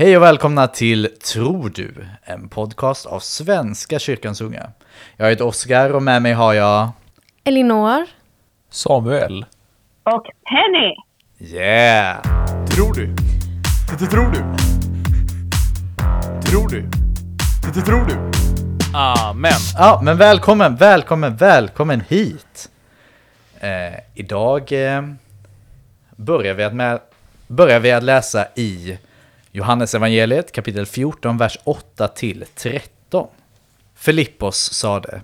Hej och välkomna till Tror du? En podcast av Svenska kyrkans unga. Jag heter Oskar och med mig har jag... Elinor. Samuel. Och Penny! Yeah! Tror du? Det tror du? Tror du? Det tror du? Amen. Ja, men välkommen, välkommen, välkommen hit! Eh, idag eh, börjar, vi att med, börjar vi att läsa i Johannes evangeliet kapitel 14, vers 8 till 13. Filippos sade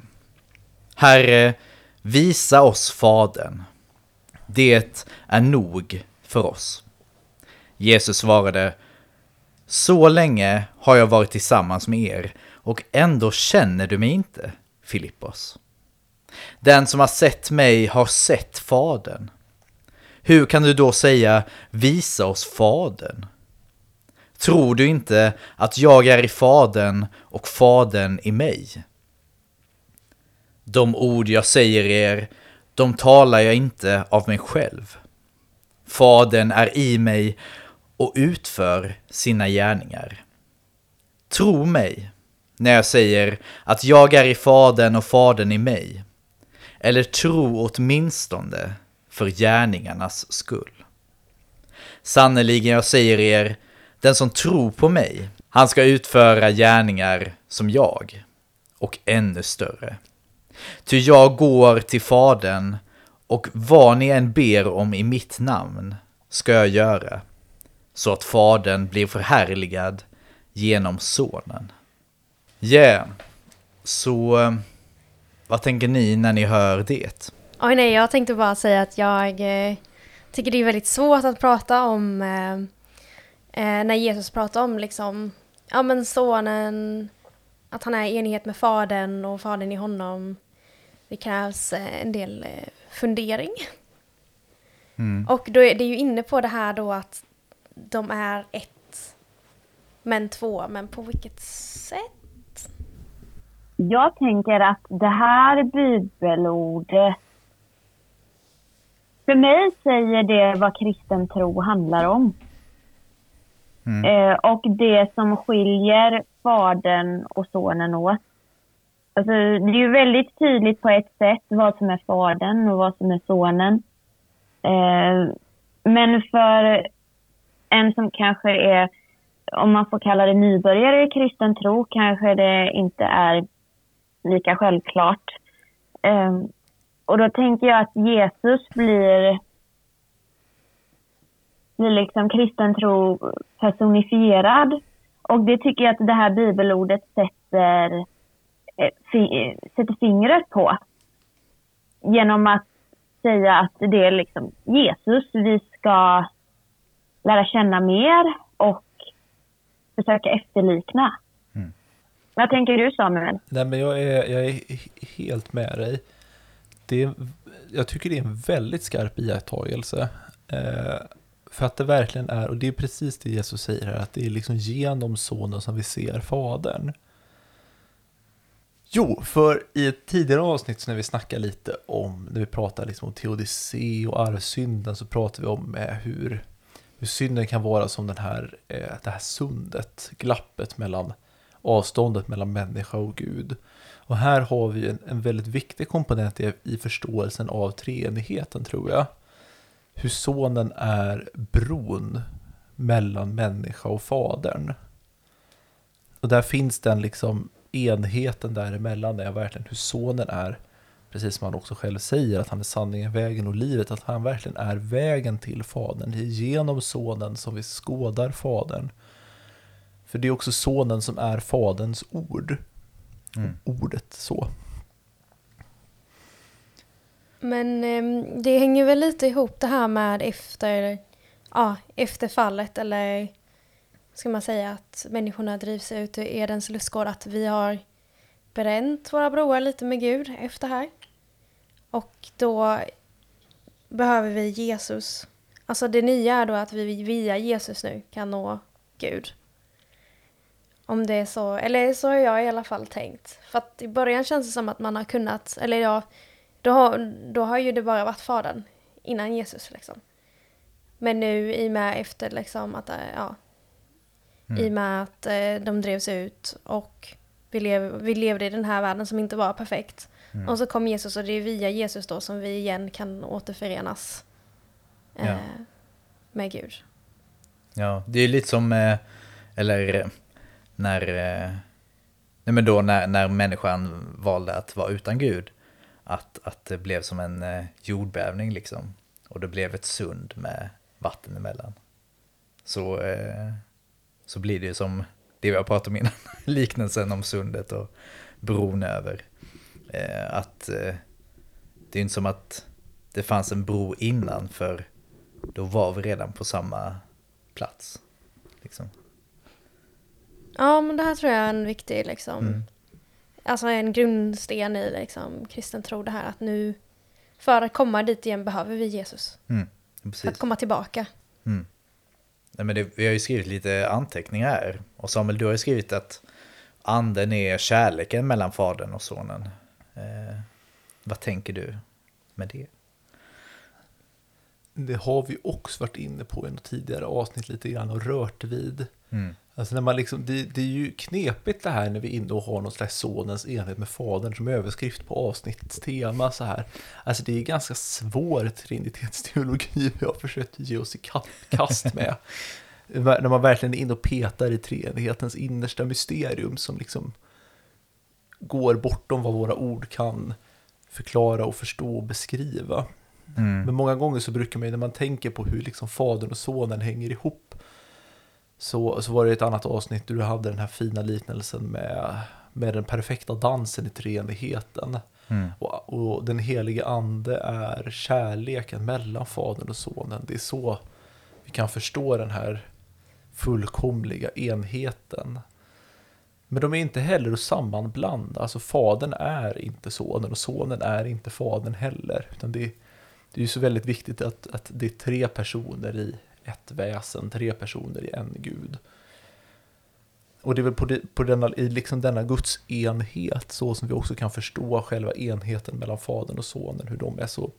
Herre, visa oss Fadern. Det är nog för oss. Jesus svarade Så länge har jag varit tillsammans med er och ändå känner du mig inte, Filippos. Den som har sett mig har sett Fadern. Hur kan du då säga visa oss Fadern? Tror du inte att jag är i Fadern och Fadern i mig? De ord jag säger er, de talar jag inte av mig själv. Fadern är i mig och utför sina gärningar. Tro mig när jag säger att jag är i Fadern och Fadern i mig. Eller tro åtminstone för gärningarnas skull. Sannerligen jag säger er, den som tror på mig, han ska utföra gärningar som jag, och ännu större. Ty jag går till Fadern, och vad ni än ber om i mitt namn ska jag göra, så att Fadern blir förhärligad genom Sonen. Yeah, så vad tänker ni när ni hör det? Oj nej, jag tänkte bara säga att jag eh, tycker det är väldigt svårt att prata om eh, eh, när Jesus pratar om liksom, ja men sonen, att han är i enighet med fadern och fadern i honom. Det krävs eh, en del eh, fundering. Mm. Och då är det ju inne på det här då att de är ett, men två, men på vilket sätt? Jag tänker att det här bibelordet för mig säger det vad kristen tro handlar om. Mm. Eh, och det som skiljer fadern och sonen åt. Alltså, det är ju väldigt tydligt på ett sätt vad som är fadern och vad som är sonen. Eh, men för en som kanske är, om man får kalla det nybörjare i kristen tro, kanske det inte är lika självklart. Eh, och då tänker jag att Jesus blir, blir liksom kristen tro personifierad. Och det tycker jag att det här bibelordet sätter, eh, fi, sätter fingret på. Genom att säga att det är liksom Jesus vi ska lära känna mer och försöka efterlikna. Mm. Vad tänker du Samuel? Nej, men jag är, jag är helt med dig. Det är, jag tycker det är en väldigt skarp iakttagelse. Eh, för att det verkligen är, och det är precis det Jesus säger här, att det är liksom genom sonen som vi ser fadern. Jo, för i ett tidigare avsnitt så när vi snackade lite om, när vi pratade liksom om teodicé och arvsynden så pratade vi om eh, hur, hur synden kan vara som den här, eh, det här sundet, glappet mellan avståndet mellan människa och Gud. Och här har vi en, en väldigt viktig komponent i, i förståelsen av treenigheten tror jag. Hur sonen är bron mellan människa och fadern. Och där finns den liksom enheten däremellan är verkligen hur sonen är, precis som han också själv säger, att han är sanningen, vägen och livet, att han verkligen är vägen till fadern. Det är genom sonen som vi skådar fadern. För det är också sonen som är faderns ord. Mm. Ordet så. Men eh, det hänger väl lite ihop det här med efter, ja, efter fallet eller ska man säga att människorna drivs ut ur Edens lustgård att vi har bränt våra broar lite med Gud efter här. Och då behöver vi Jesus. Alltså det nya är då att vi via Jesus nu kan nå Gud. Om det är så, eller så har jag i alla fall tänkt. För att i början känns det som att man har kunnat, eller ja, då har, då har ju det bara varit Fadern innan Jesus liksom. Men nu i och med efter liksom att, ja, i och med att eh, de drevs ut och vi, lev, vi levde i den här världen som inte var perfekt. Mm. Och så kom Jesus och det är via Jesus då som vi igen kan återförenas eh, Ja. med Gud. Ja, det är lite som, eh, eller eh, när, eh, nej men då när, när människan valde att vara utan Gud, att, att det blev som en eh, jordbävning liksom. Och det blev ett sund med vatten emellan. Så, eh, så blir det ju som det vi har pratat om innan, liknelsen om sundet och bron över. Eh, att eh, det är inte som att det fanns en bro innan, för då var vi redan på samma plats. Liksom. Ja, men det här tror jag är en viktig liksom, Mm. Alltså en grundsten i liksom, kristen tro det här att nu för att komma dit igen behöver vi Jesus. Mm. För att komma tillbaka. Mm. Nej, men det, vi har ju skrivit lite anteckningar här. Och Samuel, du har ju skrivit att anden är kärleken mellan fadern och sonen. Eh, vad tänker du med det? Det har vi också varit inne på i något tidigare avsnitt lite grann och rört vid. Mm. Alltså när man liksom, det, det är ju knepigt det här när vi och har någon slags sonens enhet med fadern som överskrift på avsnittstema så här. Alltså det är ganska svår trinitetsteologi vi har försökt ge oss i ka- kast med. när man verkligen är inne och petar i treenighetens innersta mysterium som liksom går bortom vad våra ord kan förklara och förstå och beskriva. Mm. Men många gånger så brukar man ju när man tänker på hur liksom fadern och sonen hänger ihop så, så var det ett annat avsnitt där du hade den här fina liknelsen med, med den perfekta dansen i treenigheten. Mm. Och, och den helige ande är kärleken mellan fadern och sonen. Det är så vi kan förstå den här fullkomliga enheten. Men de är inte heller att sammanblanda. Alltså fadern är inte sonen och sonen är inte fadern heller. Utan det, det är ju så väldigt viktigt att, att det är tre personer i ett väsen, tre personer i en gud. Och det är väl på, det, på denna, i liksom denna Guds enhet så som vi också kan förstå själva enheten mellan fadern och sonen, hur de är så,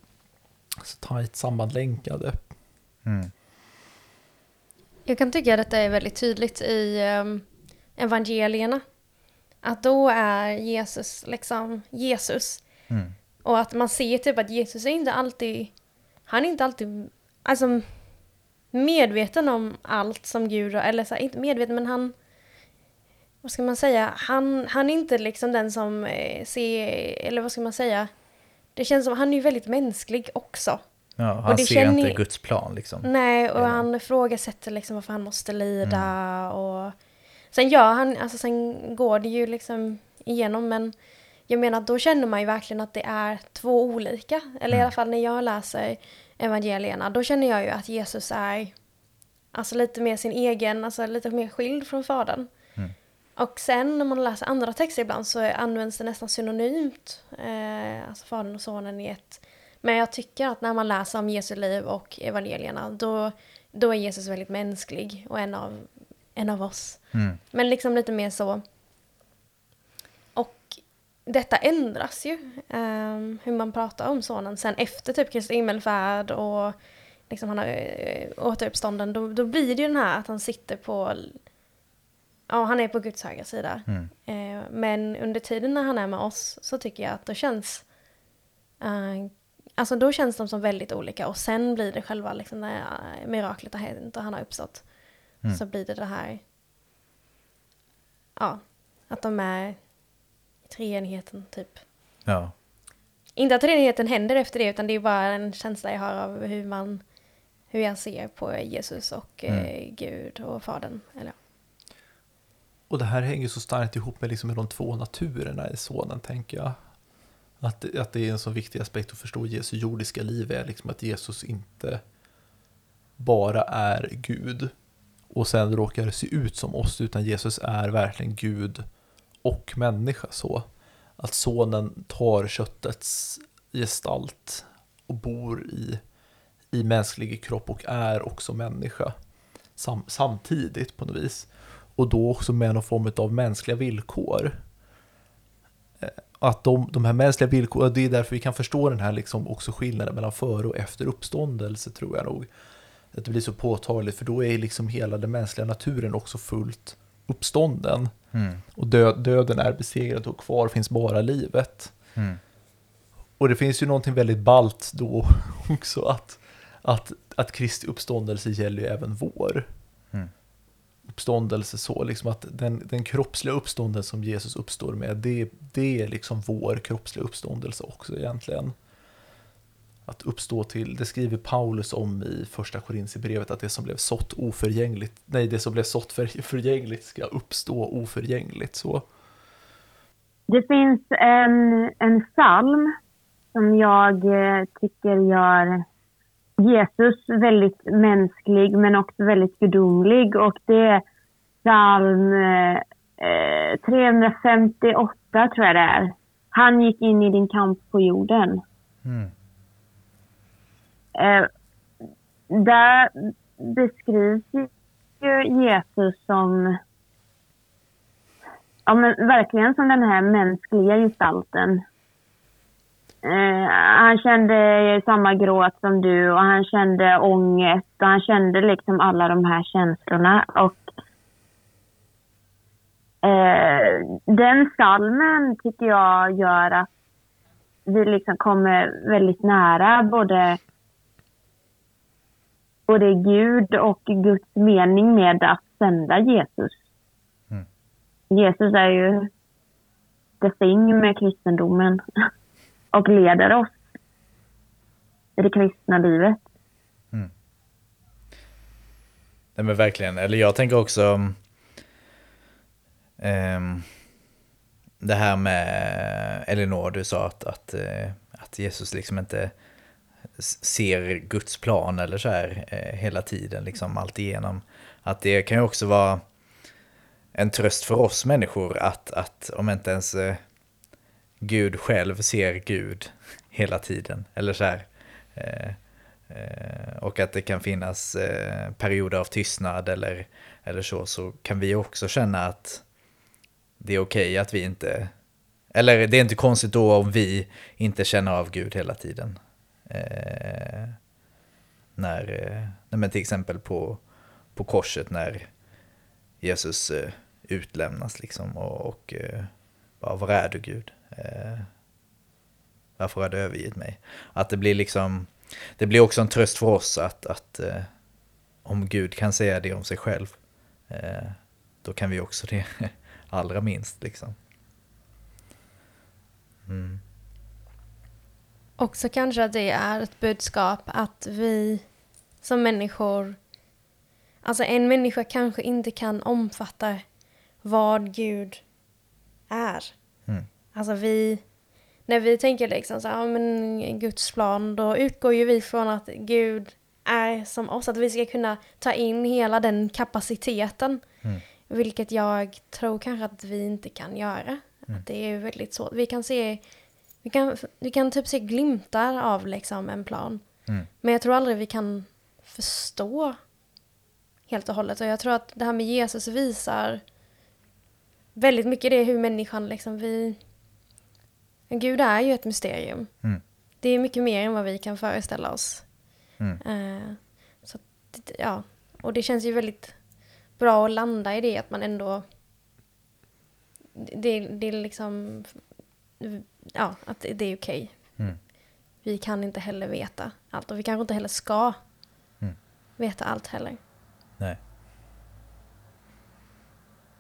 så tajt sammanlänkade. Mm. Jag kan tycka att detta är väldigt tydligt i um, evangelierna. Att då är Jesus liksom Jesus. Mm. Och att man ser typ att Jesus är inte alltid, han är inte alltid, alltså medveten om allt som Gud, eller så här, inte medveten men han, vad ska man säga, han, han är inte liksom den som eh, ser, eller vad ska man säga, det känns som, han är ju väldigt mänsklig också. Ja, han det ser känner- inte Guds plan liksom. Nej, och Ja. han ifrågasätter liksom varför han måste lida och sen gör han, alltså sen går det ju liksom igenom men jag menar då känner man ju verkligen att det är två olika, eller i alla fall när jag läser evangelierna, då känner jag ju att Jesus är alltså lite mer sin egen, alltså lite mer skild från fadern. Mm. Och sen när man läser andra texter ibland så används det nästan synonymt, eh, alltså fadern och sonen i ett men jag tycker att när man läser om Jesu liv och evangelierna, då, då är Jesus väldigt mänsklig och en av, en av oss. Mm. Men liksom lite mer så. Detta ändras ju, ehm, hur man pratar om sonen sen efter typ Kristi himmelfärd och liksom han har uh, återuppstånden, då, då blir det ju den här att han sitter på, ja han är på Guds högra sida. Mm. Eh, men under tiden när han är med oss så tycker jag att då känns eh, Alltså då känns de som väldigt olika och sen blir det själva liksom när miraklet har hänt och han har uppstått. Mm. Så blir det det här, ja, att de är treenigheten typ. Ja. Inte att treenigheten händer efter det utan det är bara en känsla jag har av hur man, hur jag ser på Jesus och eh, Gud och Fadern. Eller, Och det här hänger så starkt ihop med, liksom med de två naturerna i sonen, tänker jag. Att, det- att det är en så viktig aspekt att förstå Jesu jordiska liv är liksom att Jesus inte bara är Gud och sen råkar se ut som oss, utan Jesus är verkligen Gud och människa så. Att sonen tar köttets gestalt och bor i, i mänsklig kropp och är också människa sam, samtidigt på något vis. Och då också med någon form av mänskliga villkor. Eh, att de, de här mänskliga villkoren, det är därför vi kan förstå den här liksom också skillnaden mellan före och efter uppståndelse tror jag nog. att det blir så påtagligt, för då är liksom hela den mänskliga naturen också fullt uppstånden. Mm. Och död, döden är besegrad och kvar finns bara livet. Mm. Och det finns ju någonting väldigt balt då också, att, att, att Kristi uppståndelse gäller ju även vår Mm. uppståndelse så, liksom att den, den kroppsliga uppståndelsen som Jesus uppstår med, det, det är liksom vår kroppsliga uppståndelse också egentligen. Att uppstå till, det skriver Paulus om i första Korinthierbrevet, att det som blev sått oförgängligt, nej det som blev sått för, förgängligt ska uppstå oförgängligt så. Det finns en, en psalm som jag eh, tycker gör Jesus väldigt mänsklig men också väldigt gudomlig och det är psalm eh, 358 tror jag det är. Han gick in i din kamp på jorden. Mm. Eh, där beskrivs ju Jesus som ja, men verkligen som den här mänskliga gestalten. Eh, han kände samma gråt som du och han kände ångest och han kände liksom alla de här känslorna. Och eh, den salmen tycker jag gör att vi liksom kommer väldigt nära både både Gud och Guds mening med att sända Jesus. Mm. Jesus är ju the thing med kristendomen och leder oss i det kristna livet. Nej men verkligen, eller jag tänker också ehm, det här med Elinor, du sa att, att, eh, att Jesus liksom inte ser Guds plan eller så här eh, hela tiden, liksom allt igenom. Att det kan ju också vara en tröst för oss människor att, att om inte ens eh, Gud själv ser Gud hela tiden, eller så här. Eh, eh och att det kan finnas eh, perioder av tystnad eller, eller så, så kan vi också känna att det är okej att vi inte, eller det är inte konstigt då om vi inte känner av Gud hela tiden. Eh, när, eh, men till exempel på, på korset när Jesus eh, utlämnas liksom och, och eh, bara, var är du Gud? Eh, varför har du övergivit mig? Att det blir liksom, det blir också en tröst för oss att, att eh, om Gud kan säga det om sig själv, eh, då kan vi också det allra minst. Liksom. Mm. Också kanske att det är ett budskap att vi som människor, alltså en människa kanske inte kan omfatta vad Gud är. Mm. Alltså vi, när vi tänker liksom så här, ja men Guds plan, då utgår ju vi från att Gud är som oss, att vi ska kunna ta in hela den kapaciteten. Mm. Vilket jag tror kanske att vi inte kan göra. Mm. Att det är väldigt svårt. Vi kan se, vi kan, vi kan typ se glimtar av liksom en plan. Mm. Men jag tror aldrig vi kan förstå helt och hållet. Och jag tror att det här med Jesus visar väldigt mycket det hur människan liksom vi... Gud är ju ett mysterium. Mm. Det är mycket mer än vad vi kan föreställa oss. Mm. Eh, så att, ja, och det känns ju väldigt bra att landa i det att man ändå... Det, det är liksom... Ja, att det, är okej. Mm. Vi kan inte heller veta allt och vi kanske inte heller ska Mm. veta allt heller. Nej.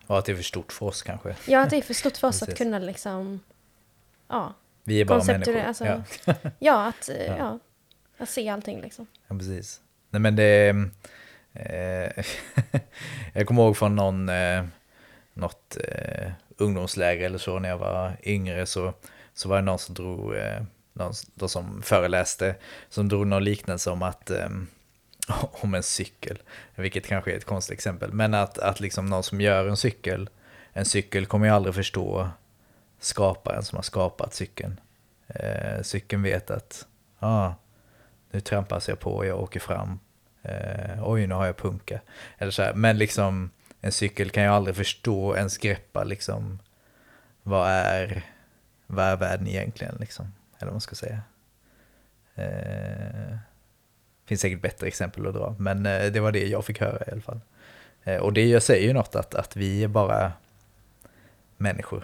Och att det är för stort för oss kanske. Ja, att det är för stort för oss att kunna liksom... Ja, Vi är bara människor. alltså- ja. ja att, eh, Ja. ja. att se allting liksom. Ja, precis. Nej men det... Eh, jag kommer ihåg från någon, eh, något eh, ungdomsläger eller så när jag var yngre så, så var det någon som drog, eh, någon då som föreläste, som drog någon liknelse om att eh, om en cykel, vilket kanske är ett konstigt exempel, men att, att liksom någon som gör en cykel, en cykel kommer ju aldrig förstå skaparen som har skapat cykeln. Eh, cykeln vet att, ah, nu trampas jag på, jag åker fram, eh, oj nu har jag punka. Eller så här. Men liksom en cykel kan ju aldrig förstå, ens greppa liksom vad är, vad är världen egentligen liksom. Eller vad man ska säga. Eh, finns säkert bättre exempel att dra, men eh, det var det jag fick höra i alla fall. Eh, och det jag säger ju något att, att vi är bara människor.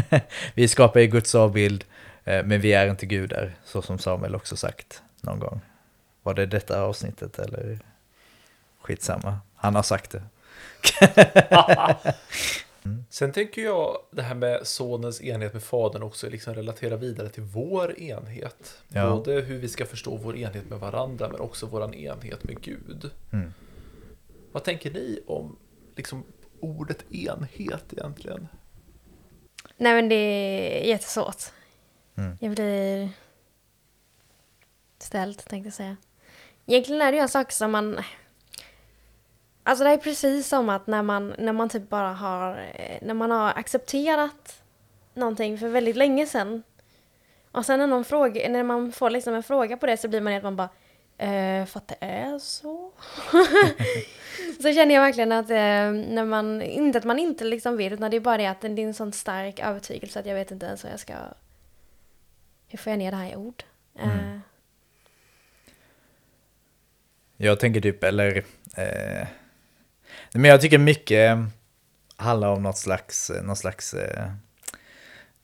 vi skapar i Guds avbild, eh, men vi är inte gudar, så som Samuel också sagt någon gång. Var det detta avsnittet eller? Skitsamma, han har sagt det. Sen tänker jag det här med sonens enhet med fadern också liksom relatera vidare till vår enhet. Ja. Både hur vi ska förstå vår enhet med varandra men också vår enhet med Gud. Mm. Vad tänker ni om liksom ordet enhet egentligen? Nej men det är jättesvårt. Mm. Jag blir ställd tänkte jag säga. Egentligen är det ju en sak som man... Alltså det är precis som att när man, när man typ bara har, eh, när man har accepterat någonting för väldigt länge sedan. Och sen när, någon fråga, när man får liksom en fråga på det så blir man helt man bara eh, för att det är så. så känner jag verkligen att eh, när man, inte att man inte liksom vet utan det är bara det att det är en sån stark övertygelse att jag vet inte ens hur jag ska, hur får jag ner det här i ord? Eh, Jag tänker typ, eller... Eh, men jag tycker mycket eh, handlar om något slags, eh, något slags eh,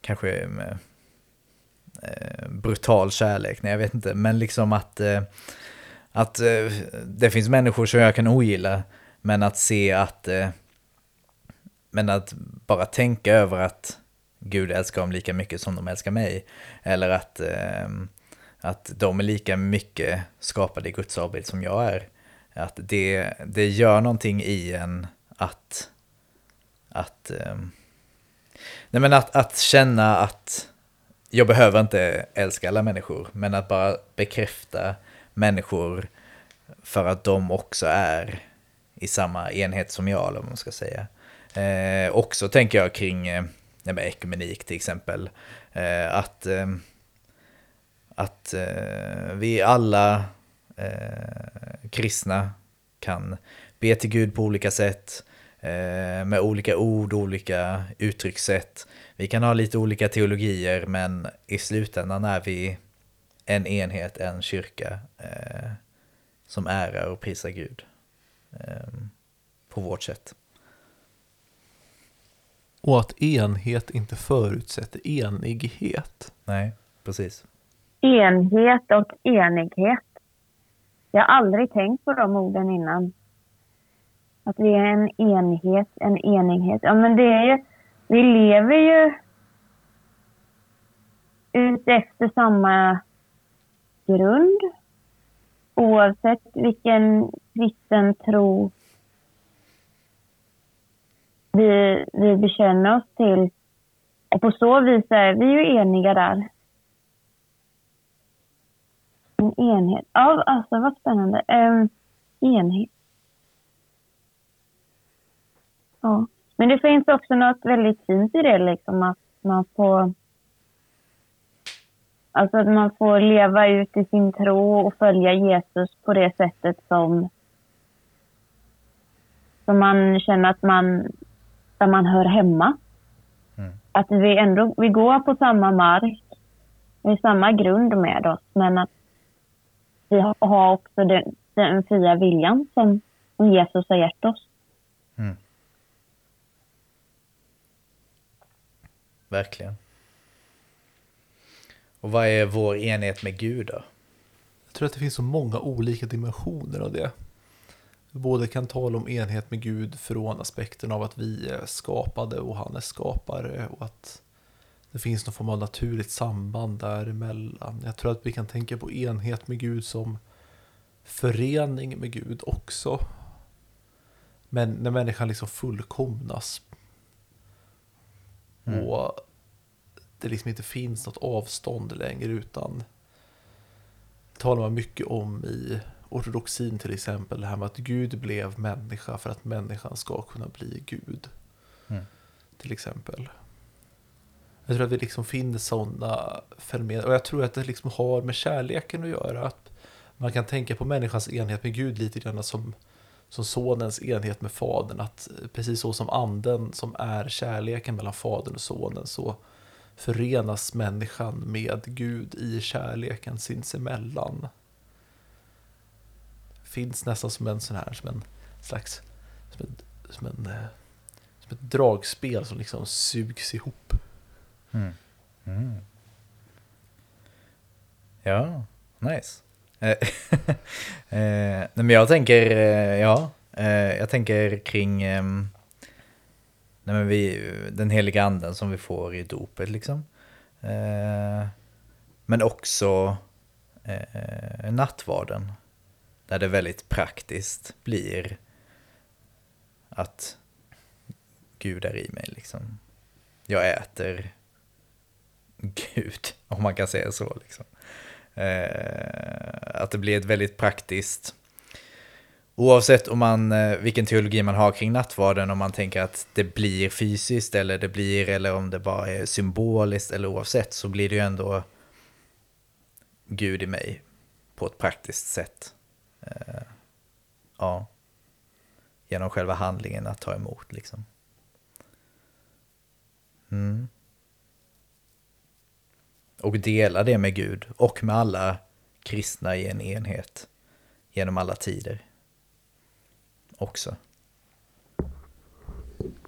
kanske med, brutal kärlek, nej jag vet inte, men liksom att, att det finns människor som jag kan ogilla, men att se att, men att bara tänka över att Gud älskar dem lika mycket som de älskar mig, eller att, att de är lika mycket skapade i Guds avbild som jag är. Att det, det gör någonting i en att, att, um, nej men att, att känna att jag behöver inte älska alla människor, men att bara bekräfta människor för att de också är i samma enhet som jag, eller vad man ska säga. Eh, också tänker jag kring eh, ekumenik till exempel, eh, att, eh, att eh, vi alla eh, kristna kan be till Gud på olika sätt, eh, med olika ord, olika uttryckssätt. Vi kan ha lite olika teologier, men i slutändan är vi en enhet, en kyrka eh, som ärar och prisar Gud eh, på vårt sätt. Och att enhet inte förutsätter enighet. Nej, precis. Enhet och enighet. Jag har aldrig tänkt på de orden innan. Att vi är en enhet, en enighet. Ja, men det är ju, vi lever ju utefter samma grund. Oavsett vilken kristen tro vi, vi bekänner oss till. Och på så vis är vi ju eniga där. En enhet. Ja, alltså vad spännande. Um, enhet. Ja. Men det finns också något väldigt fint i det, liksom att man får... Alltså att man får leva ut i sin tro och följa Jesus på det sättet som... Som man känner att man... Där man hör hemma. Mm. Att vi ändå... Vi går på samma mark. Vi har samma grund med oss, men att vi har- också den, den fria viljan som, som Jesus har gett oss. Mm. Verkligen. Och vad är vår enhet med Gud då? Jag tror att det finns så många olika dimensioner av det. Vi både kan tala om enhet med Gud från aspekten av att vi är skapade och han är skapare och att det finns någon form av naturligt samband däremellan. Jag tror att vi kan tänka på enhet med Gud som förening med Gud också. Men när människan liksom fullkomnas Mm. och det liksom inte finns något avstånd längre utan talar man mycket om i ortodoxin till exempel, det här med att Gud blev människa för att människan ska kunna bli Gud. Mm. Till exempel. Jag tror att vi liksom finner sådana fenomen, och jag tror att det liksom har med kärleken att göra. Att man kan tänka på människans enhet med Gud lite grann som, som sonens enhet med fadern. Att precis så som anden som är kärleken mellan fadern och sonen så förenas människan med Gud i kärleken sinsemellan. finns nästan som en sån här, som en slags, som, en, som, en, eh, som ett dragspel som liksom sugs ihop. Mm. Mm. Ja, nice. Eh, eh nej, men jag tänker, eh, ja, eh, jag tänker kring ehm, nej, men vi, den heliga anden som vi får i dopet liksom. Eh, men också eh, nattvarden. Där det väldigt praktiskt blir att Gud är i mig liksom. Jag äter Gud, om man kan säga så. Liksom. Eh, att det blir ett väldigt praktiskt, oavsett om man, eh, vilken teologi man har kring nattvarden, om man tänker att det blir fysiskt eller det blir, eller om det bara är symboliskt, eller oavsett så blir det ju ändå Gud i mig på ett praktiskt sätt. Eh, ja, genom själva handlingen att ta emot liksom. Mm. Och dela det med Gud och med alla kristna i en enhet genom alla tider. Också.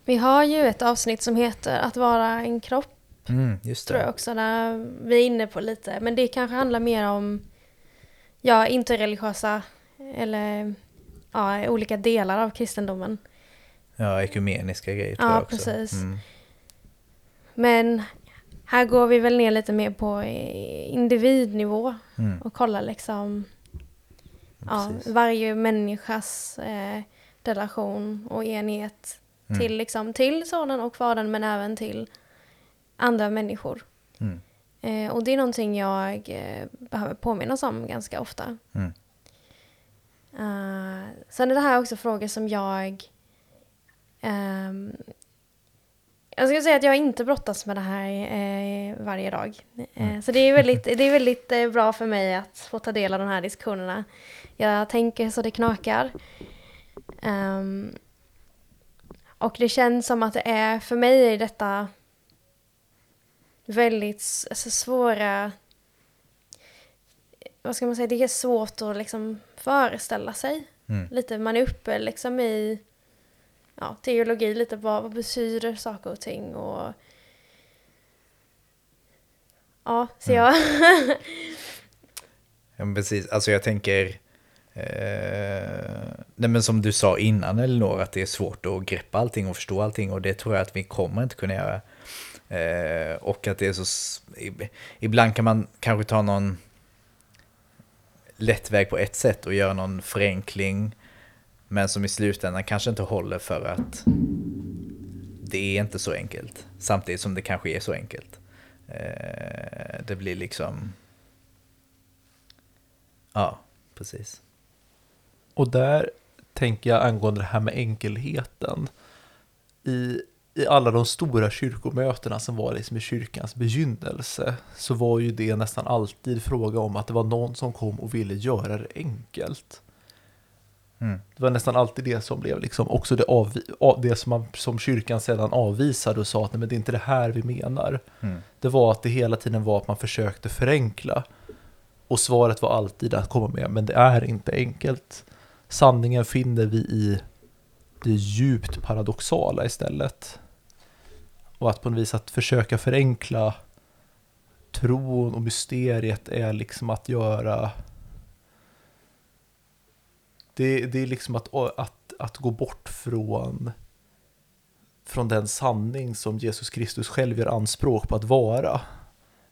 Vi har ju ett avsnitt som heter Att vara en kropp, Mm, just tror jag också, där vi är inne på lite. Men det kanske handlar mer om, ja, interreligiösa eller ja, olika delar av kristendomen. Ja, ekumeniska grejer tror Ja, jag också. precis. Mm. Men här går vi väl ner lite mer på eh, individnivå Mm. och kollar liksom ja, varje människas eh, relation och enhet Mm. till, liksom, till sonen och fadern men även till andra människor. Mm. Eh, och det är någonting jag eh, behöver påminnas om ganska ofta. Mm. Eh, sen är det här också frågor som jag... ehm, jag ska säga att jag inte brottas med det här eh, varje dag. Eh, Så det är väldigt, det är väldigt eh, bra för mig att få ta del av de här diskussionerna. Jag tänker så det knakar. Ehm, och det känns som att det är, för mig är detta väldigt alltså, svåra vad ska man säga, det är svårt att liksom föreställa sig. Mm. Lite, man är uppe liksom i ja, teologi, lite vad, vad betyder saker och ting och Ja, så Mm. jag... Ja, men precis. Alltså jag tänker, eh, nej men som du sa innan Elinor, att det är svårt att greppa allting och förstå allting och det tror jag att vi kommer inte kunna göra. Eh, och att det är så, ibland kan man kanske ta någon lätt väg på ett sätt och göra någon förenkling, men som i slutändan kanske inte håller för att det är inte så enkelt, samtidigt som det kanske är så enkelt. Eh, det blir liksom Ja, precis. Och där tänker jag angående det här med enkelheten. I, I alla de stora kyrkomötena som var liksom i kyrkans begynnelse så var ju det nästan alltid fråga om att det var någon som kom och ville göra det enkelt. Mm. Det var nästan alltid det som blev liksom också det, av, det som, man, som kyrkan sedan avvisade och sa att nej, men det är inte det här vi menar. Mm. Det var att det hela tiden var att man försökte förenkla. Och svaret var alltid att komma med, men det är inte enkelt. Sanningen finner vi i det djupt paradoxala istället. Och att på något vis att försöka förenkla tron och mysteriet är liksom att göra det, det är liksom att, att, att gå bort från från den sanning som Jesus Kristus själv gör anspråk på att vara.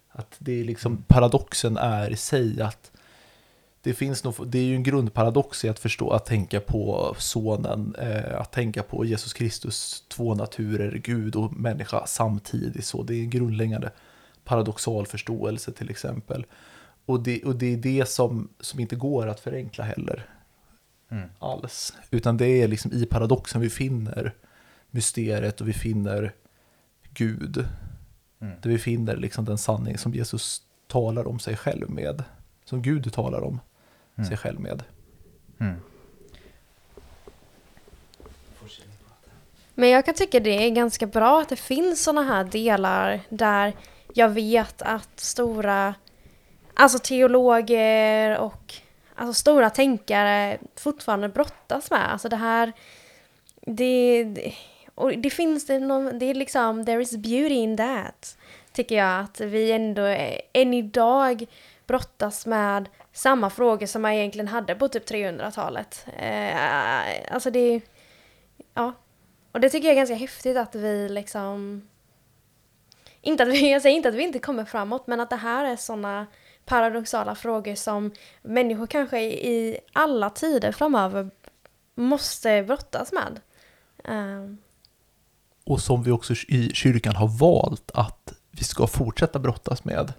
Att det är liksom paradoxen är i sig att det finns nog, det är ju en grundparadox i att förstå, att tänka på sonen, eh, att tänka på Jesus Kristus två naturer, Gud och människa samtidigt. Så det är en grundläggande paradoxal förståelse till exempel. Och det, och det är det som, som inte går att förenkla heller Mm. alls. Utan det är liksom i paradoxen vi finner mysteriet och vi finner Gud. Mm. Där vi finner liksom den sanning som Jesus talar om sig själv med. Som Gud talar om Mm. sig själv med. Mm. Men jag kan tycka det är ganska bra att det finns såna här delar där jag vet att stora, alltså teologer och alltså stora tänkare fortfarande brottas med. Alltså det här, det, det och det finns det någon, det är liksom, there is beauty in that. Tycker jag att vi ändå än idag brottas med samma frågor som man egentligen hade på typ 300-talet. Eh, alltså det, ja. Och det tycker jag är ganska häftigt att vi liksom, inte att vi, jag säger inte att vi inte kommer framåt, men att det här är sådana paradoxala frågor som människor kanske i alla tider framöver måste brottas med. Ehm. Och som vi också i kyrkan har valt att vi ska fortsätta brottas med.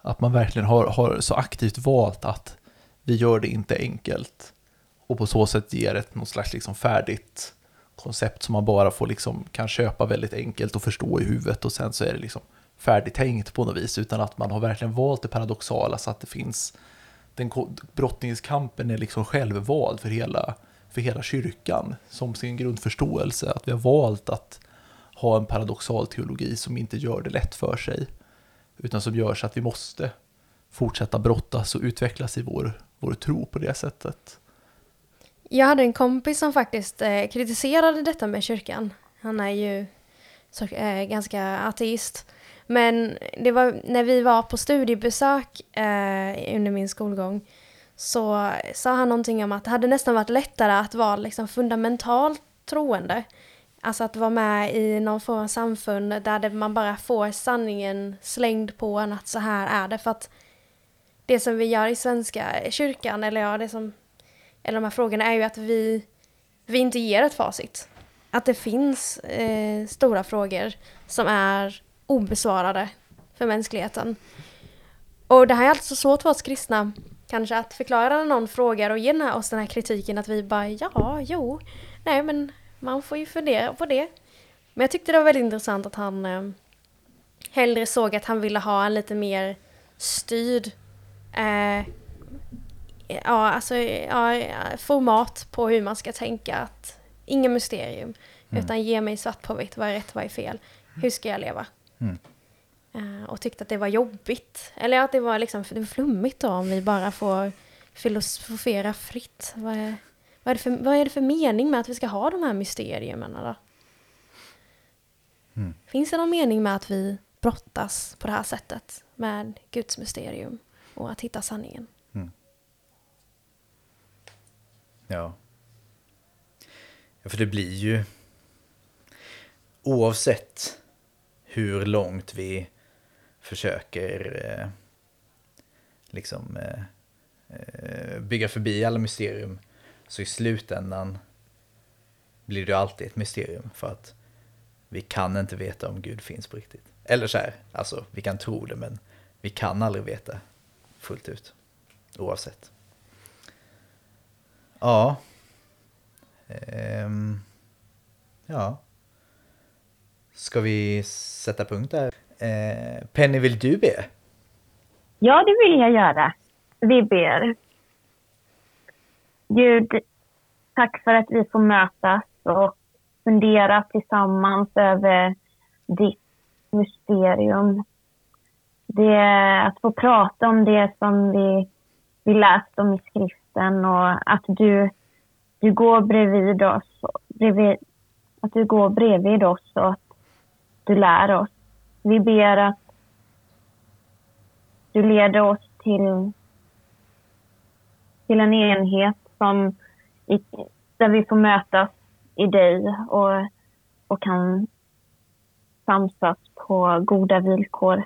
Att man verkligen har, har så aktivt valt att vi gör det inte enkelt och på så sätt ger ett något slags liksom färdigt koncept som man bara får liksom, kan köpa väldigt enkelt och förstå i huvudet och sen så är det liksom färdigtänkt på något vis utan att man har verkligen valt det paradoxala så att det finns den brottningskampen är liksom självvald för hela, för hela kyrkan som sin grundförståelse att vi har valt att ha en paradoxal teologi som inte gör det lätt för sig, utan som gör så att vi måste fortsätta brottas och utvecklas i vår, vår tro på det sättet. Jag hade en kompis som faktiskt eh, kritiserade detta med kyrkan. Han är ju så, eh, ganska ateist. Men det var när vi var på studiebesök eh, under min skolgång så sa han någonting om att det hade nästan varit lättare att vara liksom fundamentalt troende Alltså att vara med i någon form av samfund där man bara får sanningen slängd på en att så här är det. För att det som vi gör i Svenska kyrkan, eller ja, det som, eller de här frågorna är ju att vi, vi inte ger ett facit. Att det finns eh, stora frågor som är obesvarade för mänskligheten. Och det här är alltså svårt för oss kristna, kanske att förklara när någon frågar och ge oss den här kritiken att vi bara ja, jo, nej men man får ju fundera på det. Men jag tyckte det var väldigt intressant att han eh, hellre såg att han ville ha en lite mer styrd eh, ja, alltså, ja, format på hur man ska tänka. Att, ingen mysterium, mm. utan ge mig svart på vitt, vad är rätt, vad är fel? Hur ska jag leva? Mm. Uh, och tyckte att det var jobbigt. Eller att det var liksom det var flummigt då om vi bara får filosofera fritt. Vad är, vad är, det för, vad är det för mening med att vi ska ha de här mysterierna då? Mm. Finns det någon mening med att vi brottas på det här sättet med Guds mysterium och att hitta sanningen? Mm. Ja. ja. För det blir ju oavsett hur långt vi försöker eh, liksom eh, eh, bygga förbi alla mysterium så i slutändan blir det alltid ett mysterium för att vi kan inte veta om Gud finns på riktigt. Eller så här, alltså vi kan tro det men vi kan aldrig veta fullt ut. Oavsett. Ja. Ehm. Ja. Ska vi sätta punkt där? Eh, Penny, vill du be? Ja, det vill jag göra. Vi ber. Gud, tack för att vi får mötas och fundera tillsammans över ditt mysterium. Det är att få prata om det som vi, vi läst om i skriften och att du, du går bredvid oss, bredvid, att du går bredvid oss och att du lär oss. Vi ber att du leder oss till, till en enhet som i, där vi får mötas i dig och, och kan samsas på goda villkor.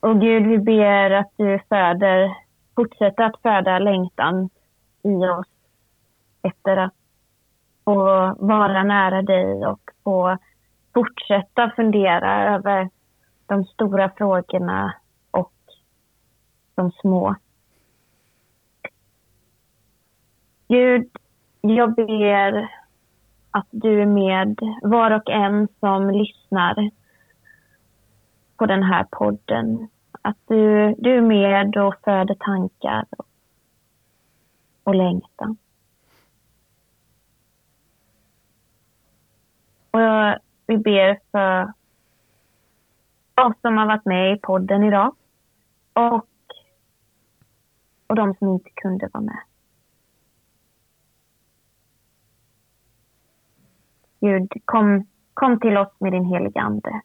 Och Gud, vi ber att du föder, fortsätter att föda längtan i oss efter att få vara nära dig och få fortsätta fundera över de stora frågorna och de små. Gud, jag ber att du är med var och en som lyssnar på den här podden. Att du, du är med och föder tankar och, och längtan. Och jag, vi ber för oss som har varit med i podden idag och och de som inte kunde vara med. Gud, kom, kom till oss med din heliga Ande.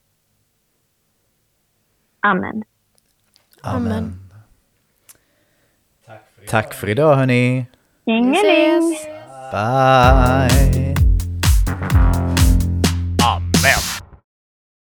Amen. Amen. Tack för idag hörni. Vi Tjingeling! ses! Bye!